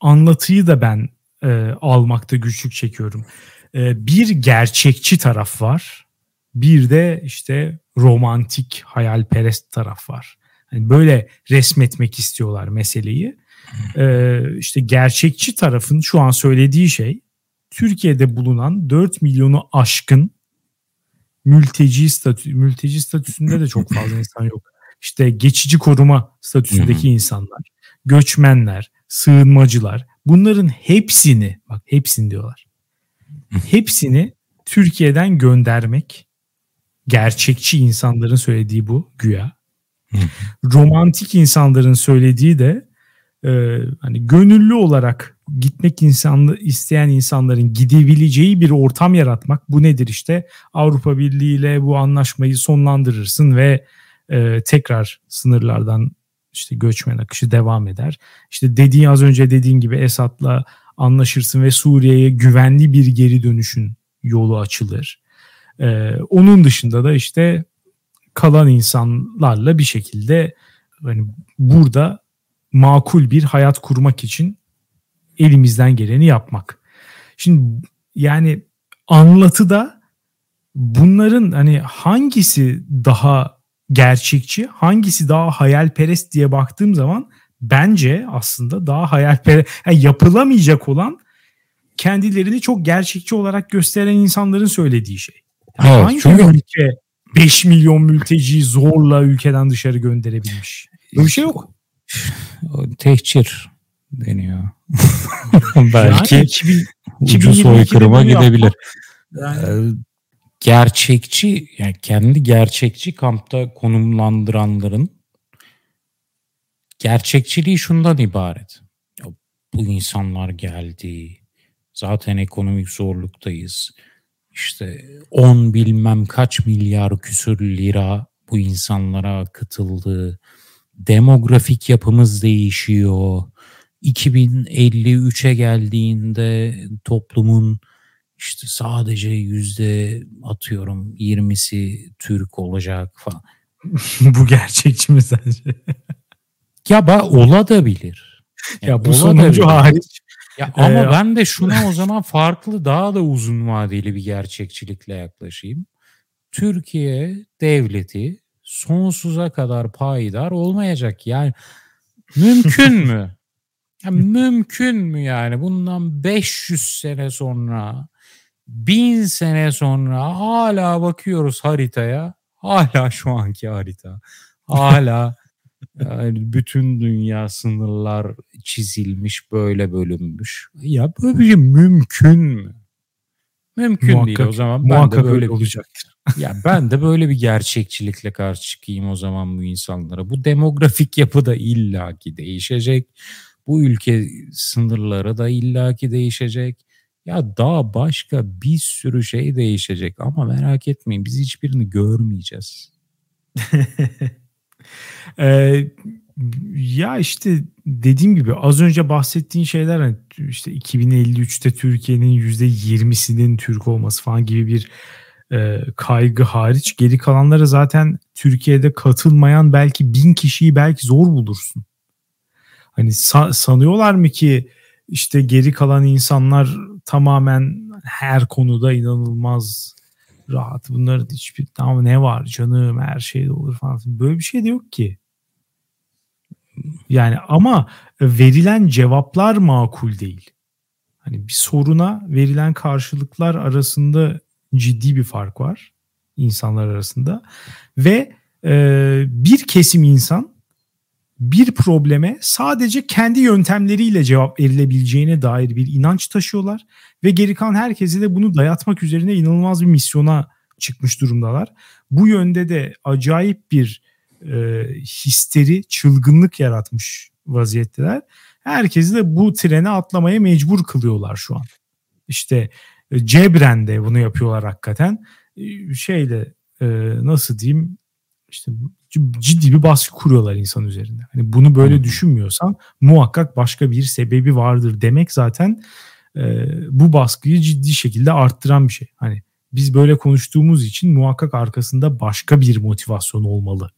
[SPEAKER 1] anlatıyı da ben e, almakta güçlük çekiyorum. E, bir gerçekçi taraf var. Bir de işte romantik, hayalperest taraf var. Yani böyle resmetmek istiyorlar meseleyi. Ee, işte gerçekçi tarafın şu an söylediği şey Türkiye'de bulunan 4 milyonu aşkın mülteci statü mülteci statüsünde de çok fazla insan yok. İşte geçici koruma statüsündeki insanlar, göçmenler, sığınmacılar bunların hepsini bak hepsini diyorlar. hepsini Türkiye'den göndermek gerçekçi insanların söylediği bu güya. Romantik insanların söylediği de e, hani gönüllü olarak gitmek insanlı isteyen insanların gidebileceği bir ortam yaratmak. Bu nedir işte? Avrupa Birliği ile bu anlaşmayı sonlandırırsın ve e, tekrar sınırlardan işte göçmen akışı devam eder. İşte dediğin az önce dediğin gibi Esad'la anlaşırsın ve Suriye'ye güvenli bir geri dönüşün yolu açılır. Ee, onun dışında da işte kalan insanlarla bir şekilde hani burada makul bir hayat kurmak için elimizden geleni yapmak. Şimdi yani anlatıda bunların hani hangisi daha gerçekçi, hangisi daha hayalperest diye baktığım zaman bence aslında daha hayalperest yani yapılamayacak olan kendilerini çok gerçekçi olarak gösteren insanların söylediği şey. Yani evet, hangi çünkü... ülke 5 milyon mülteciyi zorla ülkeden dışarı gönderebilmiş? Böyle bir şey yok.
[SPEAKER 2] Tehcir deniyor. *laughs* Belki yani 2000, ucu soykırıma gidebilir. Yani. Ee, gerçekçi yani kendi gerçekçi kampta konumlandıranların gerçekçiliği şundan ibaret. Ya, bu insanlar geldi. Zaten ekonomik zorluktayız. İşte 10 bilmem kaç milyar küsür lira bu insanlara akıtıldı demografik yapımız değişiyor. 2053'e geldiğinde toplumun işte sadece yüzde atıyorum 20'si Türk olacak falan. *laughs*
[SPEAKER 1] bu gerçekçi mi sence?
[SPEAKER 2] ya ba ola da bilir.
[SPEAKER 1] Yani ya bu sonuncu hariç.
[SPEAKER 2] Ya ee, ama ben de şuna o zaman farklı daha da uzun vadeli bir gerçekçilikle yaklaşayım. Türkiye devleti sonsuza kadar payidar olmayacak. Yani mümkün mü? *laughs* Ya mümkün mü yani bundan 500 sene sonra, 1000 sene sonra hala bakıyoruz haritaya. Hala şu anki harita. Hala *laughs* yani bütün dünya sınırlar çizilmiş, böyle bölünmüş. Ya böyle bir şey mümkün mü? Mümkün muhakkak, değil o zaman.
[SPEAKER 1] Ben de böyle olacaktır.
[SPEAKER 2] ya ben de böyle bir gerçekçilikle karşı çıkayım o zaman bu insanlara. Bu demografik yapı da illaki değişecek. Bu ülke sınırları da illaki değişecek. Ya daha başka bir sürü şey değişecek ama merak etmeyin biz hiçbirini görmeyeceğiz. *laughs*
[SPEAKER 1] ee, ya işte dediğim gibi az önce bahsettiğin şeyler hani işte 2053'te Türkiye'nin %20'sinin Türk olması falan gibi bir e, kaygı hariç geri kalanlara zaten Türkiye'de katılmayan belki bin kişiyi belki zor bulursun. Hani sa- sanıyorlar mı ki işte geri kalan insanlar tamamen her konuda inanılmaz rahat. Bunların hiçbir tamam ne var canım her şey olur falan. Böyle bir şey de yok ki. Yani ama verilen cevaplar makul değil. Hani bir soruna verilen karşılıklar arasında ciddi bir fark var insanlar arasında ve e, bir kesim insan bir probleme sadece kendi yöntemleriyle cevap verilebileceğine dair bir inanç taşıyorlar ve geri kalan herkese de bunu dayatmak üzerine inanılmaz bir misyona çıkmış durumdalar. Bu yönde de acayip bir e, histeri, çılgınlık yaratmış vaziyetteler. Herkesi de bu trene atlamaya mecbur kılıyorlar şu an. İşte e, Cebren de bunu yapıyorlar hakikaten. E, şeyle e, nasıl diyeyim işte ciddi bir baskı kuruyorlar insan üzerinde. Hani bunu böyle düşünmüyorsan muhakkak başka bir sebebi vardır demek zaten e, bu baskıyı ciddi şekilde arttıran bir şey. Hani biz böyle konuştuğumuz için muhakkak arkasında başka bir motivasyon olmalı.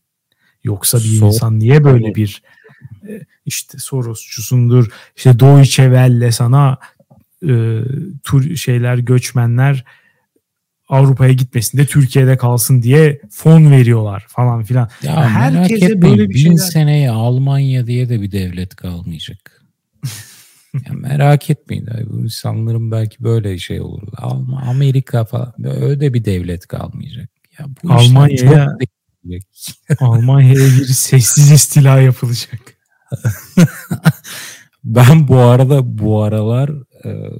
[SPEAKER 1] Yoksa bir Sor. insan niye böyle bir e, işte Sorosçusundur, işte Deutsche Welle sana e, tur şeyler, göçmenler Avrupa'ya gitmesin de Türkiye'de kalsın diye fon veriyorlar falan filan.
[SPEAKER 2] Ya yani herkese böyle bir bin şeyler... seneye Almanya diye de bir devlet kalmayacak. *laughs* ya merak etmeyin. Bu insanların belki böyle şey olur. Amerika falan öyle de bir devlet kalmayacak. Ya bu
[SPEAKER 1] Almanya'ya Almanya'ya bir sessiz istila yapılacak. *laughs*
[SPEAKER 2] ben bu arada bu aralar e,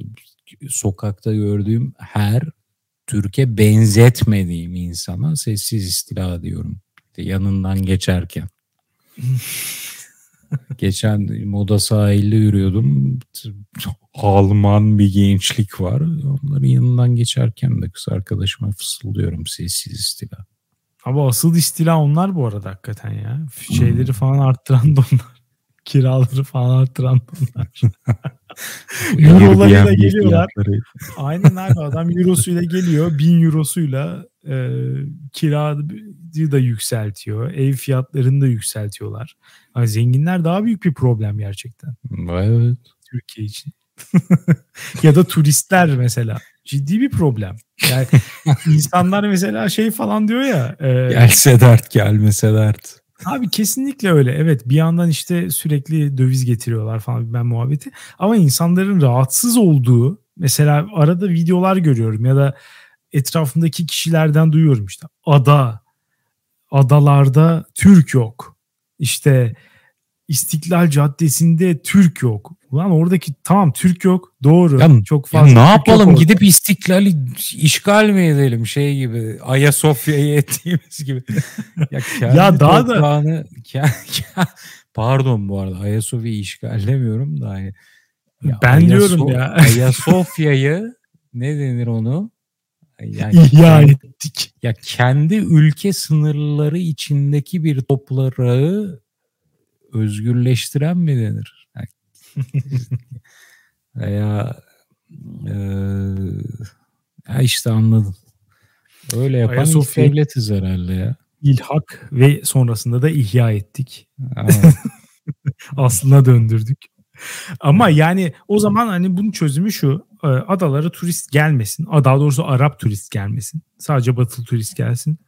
[SPEAKER 2] sokakta gördüğüm her Türkiye benzetmediğim insana sessiz istila diyorum. Yanından geçerken. *laughs* Geçen moda sahilde yürüyordum. Alman bir gençlik var. Onların yanından geçerken de kız arkadaşıma fısıldıyorum sessiz istila.
[SPEAKER 1] Ama asıl istila onlar bu arada hakikaten ya. Şeyleri hmm. falan arttıran da onlar. *laughs* Kiraları falan arttıran da onlar. *laughs* Eurolarıyla geliyorlar. Aynen abi *laughs* adam eurosuyla geliyor. Bin eurosuyla e, kirayı da yükseltiyor. Ev fiyatlarını da yükseltiyorlar. Yani zenginler daha büyük bir problem gerçekten.
[SPEAKER 2] Evet.
[SPEAKER 1] Türkiye için. ya da turistler mesela. Ciddi bir problem. Yani *laughs* insanlar mesela şey falan diyor ya.
[SPEAKER 2] E, Gelse dert gelmese dert.
[SPEAKER 1] Abi kesinlikle öyle. Evet bir yandan işte sürekli döviz getiriyorlar falan ben muhabbeti. Ama insanların rahatsız olduğu mesela arada videolar görüyorum ya da etrafındaki kişilerden duyuyorum işte ada adalarda Türk yok. İşte İstiklal Caddesi'nde Türk yok. Ulan oradaki tamam Türk yok doğru ya, çok fazla.
[SPEAKER 2] Ya ne yapalım gidip İstiklal'i işgal mi edelim şey gibi Ayasofya'yı *laughs* ettiğimiz gibi.
[SPEAKER 1] ya, ya daha da
[SPEAKER 2] pardon bu arada Ayasofya'yı işgal demiyorum da hani
[SPEAKER 1] ya ben Ayaso- diyorum ya. *laughs*
[SPEAKER 2] Ayasofya'yı ne denir onu?
[SPEAKER 1] Yani İhya kendi, ettik.
[SPEAKER 2] Ya kendi ülke sınırları içindeki bir toprağı özgürleştiren mi denir? *laughs* Veya e, ya işte anladım. Öyle yapan Ayasofya devletiz herhalde ya.
[SPEAKER 1] İlhak ve sonrasında da ihya ettik. *laughs* Aslına döndürdük. Ama yani o zaman hani bunun çözümü şu. E, adalara turist gelmesin. Daha doğrusu Arap turist gelmesin. Sadece batılı turist gelsin.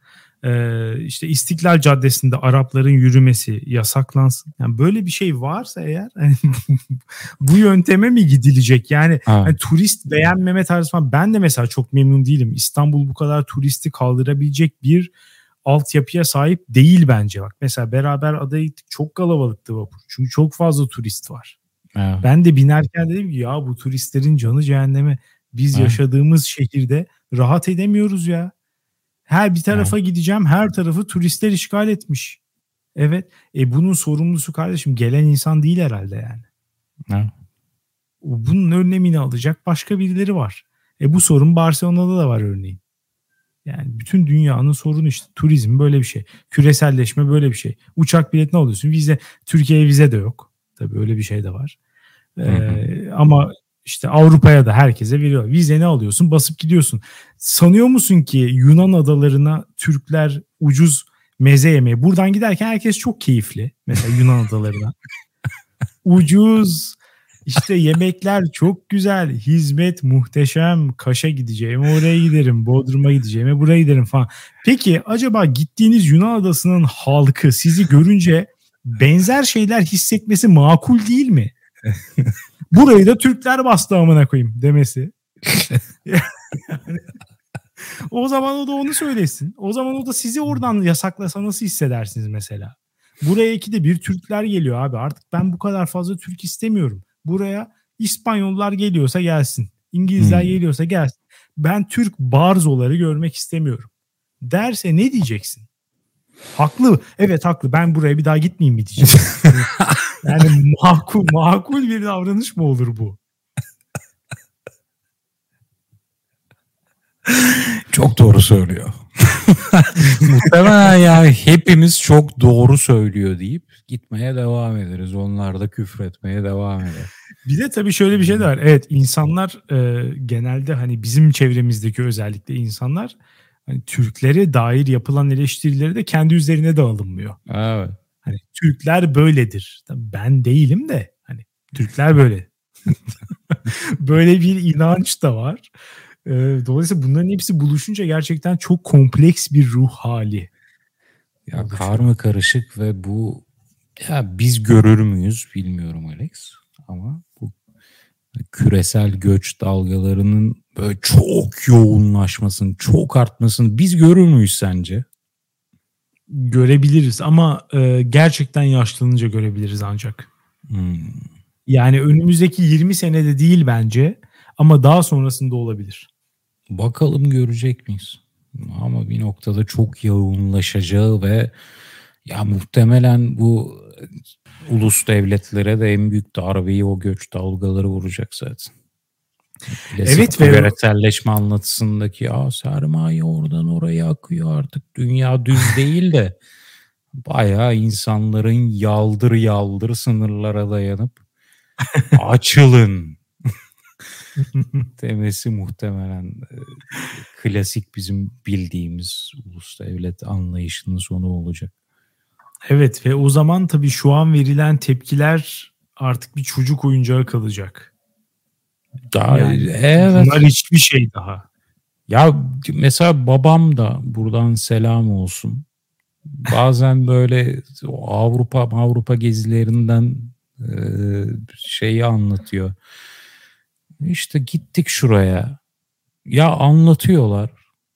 [SPEAKER 1] Ee, işte İstiklal Caddesi'nde Arapların yürümesi yasaklansın. Yani böyle bir şey varsa eğer *laughs* bu yönteme mi gidilecek? Yani hani turist beğenmeme tarzı falan. Ben de mesela çok memnun değilim. İstanbul bu kadar turisti kaldırabilecek bir altyapıya sahip değil bence. Bak mesela beraber adaya gittik çok kalabalıktı vapur. Çünkü çok fazla turist var. Evet. Ben de binerken dedim ki ya bu turistlerin canı cehenneme. Biz evet. yaşadığımız şehirde rahat edemiyoruz ya. Her bir tarafa evet. gideceğim her tarafı turistler işgal etmiş. Evet. E bunun sorumlusu kardeşim gelen insan değil herhalde yani. Evet. Bunun önlemini alacak başka birileri var. E bu sorun Barcelona'da da var örneğin. Yani bütün dünyanın sorunu işte turizm böyle bir şey. Küreselleşme böyle bir şey. Uçak biletini alıyorsun. Vize Türkiye'ye vize de yok. Tabii öyle bir şey de var. Ee, ama işte Avrupa'ya da herkese veriyor. Vize ne alıyorsun? Basıp gidiyorsun. Sanıyor musun ki Yunan adalarına Türkler ucuz meze yemeye. Buradan giderken herkes çok keyifli. Mesela Yunan adalarına. *laughs* ucuz. İşte yemekler çok güzel. Hizmet muhteşem. Kaş'a gideceğim. Oraya giderim. Bodrum'a gideceğim. Buraya giderim falan. Peki acaba gittiğiniz Yunan adasının halkı sizi görünce benzer şeyler hissetmesi makul değil mi? *laughs* Burayı da Türkler bastı amına koyayım demesi. *laughs* o zaman o da onu söylesin. O zaman o da sizi oradan yasaklasa nasıl hissedersiniz mesela? Buraya iki de bir Türkler geliyor abi. Artık ben bu kadar fazla Türk istemiyorum. Buraya İspanyollar geliyorsa gelsin. İngilizler hmm. geliyorsa gelsin. Ben Türk barzoları görmek istemiyorum. Derse ne diyeceksin? Haklı. Evet haklı. Ben buraya bir daha gitmeyeyim mi diyeceğim. *laughs* yani makul, makul bir davranış mı olur bu?
[SPEAKER 2] Çok doğru söylüyor. *laughs* Muhtemelen yani hepimiz çok doğru söylüyor deyip gitmeye devam ederiz. Onlar da küfretmeye devam eder.
[SPEAKER 1] Bir de tabii şöyle bir şey de var. Evet insanlar e, genelde hani bizim çevremizdeki özellikle insanlar hani Türklere dair yapılan eleştirileri de kendi üzerine de alınmıyor.
[SPEAKER 2] Evet.
[SPEAKER 1] Hani Türkler böyledir. Ben değilim de hani Türkler böyle. *laughs* böyle bir inanç da var. Ee, dolayısıyla bunların hepsi buluşunca gerçekten çok kompleks bir ruh hali.
[SPEAKER 2] Ya karma karışık ve bu ya biz görür müyüz bilmiyorum Alex ama bu küresel göç dalgalarının böyle çok yoğunlaşmasını, çok artmasını biz görür müyüz sence?
[SPEAKER 1] Görebiliriz ama e, gerçekten yaşlanınca görebiliriz ancak.
[SPEAKER 2] Hmm.
[SPEAKER 1] Yani önümüzdeki 20 senede değil bence ama daha sonrasında olabilir.
[SPEAKER 2] Bakalım görecek miyiz? Ama bir noktada çok yoğunlaşacağı ve ya muhtemelen bu ulus devletlere de en büyük darbeyi o göç dalgaları vuracak zaten. Klasik evet ve küreselleşme anlatısındaki ya sermaye oradan oraya akıyor artık dünya düz değil de *laughs* bayağı insanların yaldır yaldır sınırlara dayanıp *laughs* açılın *laughs* demesi muhtemelen e, klasik bizim bildiğimiz ulus devlet anlayışının sonu olacak.
[SPEAKER 1] Evet ve o zaman tabii şu an verilen tepkiler artık bir çocuk oyuncağı kalacak.
[SPEAKER 2] Daha yani, evet.
[SPEAKER 1] Bunlar hiçbir şey daha.
[SPEAKER 2] Ya mesela babam da buradan selam olsun. Bazen böyle Avrupa Avrupa gezilerinden e, şeyi anlatıyor. İşte gittik şuraya. Ya anlatıyorlar.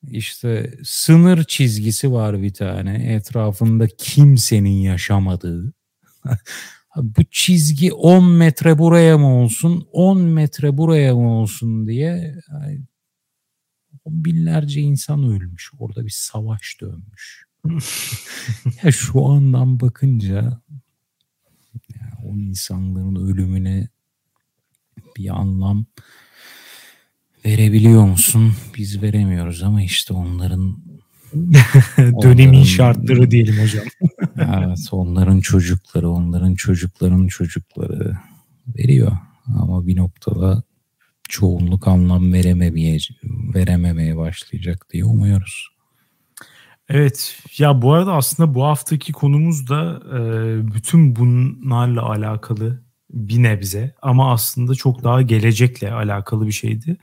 [SPEAKER 2] İşte sınır çizgisi var bir tane. Etrafında kimsenin yaşamadığı. *laughs* bu çizgi 10 metre buraya mı olsun 10 metre buraya mı olsun diye yani, binlerce insan ölmüş. Orada bir savaş dönmüş. *laughs* ya şu andan bakınca ya o insanların ölümüne bir anlam verebiliyor musun? Biz veremiyoruz ama işte onların *laughs*
[SPEAKER 1] Dönemin onların, şartları diyelim hocam. *laughs*
[SPEAKER 2] evet onların çocukları, onların çocukların çocukları veriyor. Ama bir noktada çoğunluk anlam verememeye, verememeye başlayacak diye umuyoruz.
[SPEAKER 1] Evet ya bu arada aslında bu haftaki konumuz da e, bütün bunlarla alakalı bir nebze ama aslında çok daha gelecekle alakalı bir şeydi.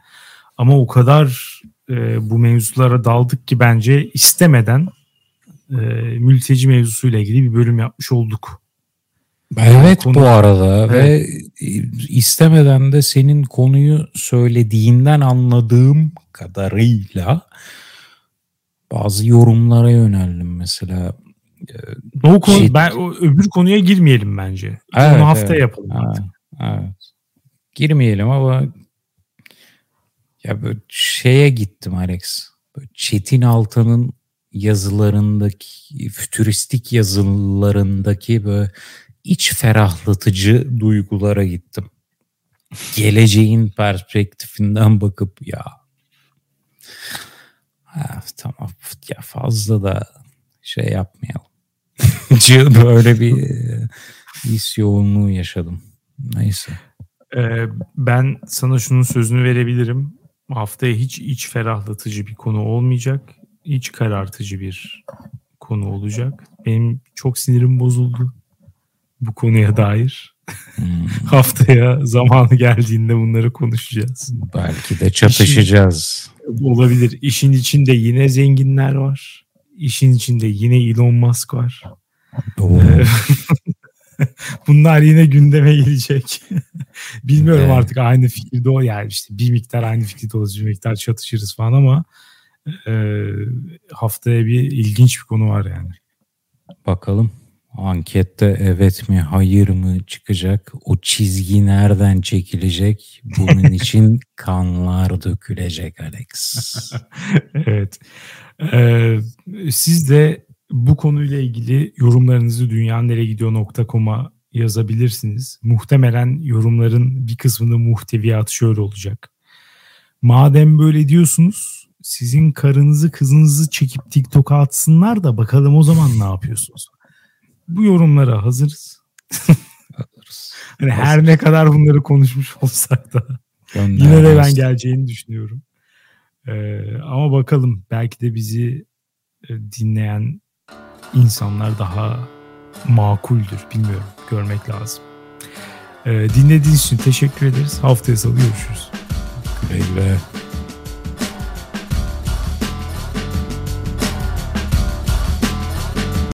[SPEAKER 1] Ama o kadar e, bu mevzulara daldık ki bence istemeden e, mülteci mevzusuyla ilgili bir bölüm yapmış olduk.
[SPEAKER 2] Evet konu... bu arada evet. ve istemeden de senin konuyu söylediğinden anladığım kadarıyla bazı yorumlara yöneldim mesela.
[SPEAKER 1] O konu, şey... ben o öbür konuya girmeyelim bence. Evet, Onu hafta evet. yapalım.
[SPEAKER 2] Evet, evet. Girmeyelim ama ya böyle şeye gittim Alex. Çetin Altan'ın yazılarındaki fütüristik yazılarındaki böyle iç ferahlatıcı duygulara gittim. Geleceğin perspektifinden bakıp ya ha, tamam ya fazla da şey yapmayalım. *laughs* Böyle bir e, his yoğunluğu yaşadım. Neyse.
[SPEAKER 1] Ee, ben sana şunun sözünü verebilirim. Haftaya hiç iç ferahlatıcı bir konu olmayacak. İç karartıcı bir konu olacak. Benim çok sinirim bozuldu bu konuya dair. Hmm. *laughs* Haftaya zamanı geldiğinde bunları konuşacağız.
[SPEAKER 2] Belki de çatışacağız.
[SPEAKER 1] İşin, olabilir. İşin içinde yine zenginler var. İşin içinde yine Elon Musk var. *laughs* *laughs* Bunlar yine gündeme gelecek. *laughs* Bilmiyorum evet. artık aynı fikirde o yani işte bir miktar aynı fikirde olacak bir miktar çatışırız falan ama e, haftaya bir ilginç bir konu var yani.
[SPEAKER 2] Bakalım. Ankette evet mi hayır mı çıkacak? O çizgi nereden çekilecek? Bunun *laughs* için kanlar dökülecek Alex.
[SPEAKER 1] evet. Ee, siz de bu konuyla ilgili yorumlarınızı dünyaneregidiyor.com'a yazabilirsiniz. Muhtemelen yorumların bir kısmında muhteviyatı şöyle olacak. Madem böyle diyorsunuz sizin karınızı kızınızı çekip TikTok'a atsınlar da bakalım o zaman ne yapıyorsunuz? bu yorumlara hazırız. hazırız. *laughs* hani her ne kadar bunları konuşmuş olsak da yine de ben geleceğini düşünüyorum. Ee, ama bakalım belki de bizi e, dinleyen insanlar daha makuldür bilmiyorum görmek lazım. Ee, dinlediğiniz için teşekkür ederiz. Haftaya salı görüşürüz.
[SPEAKER 2] Güle.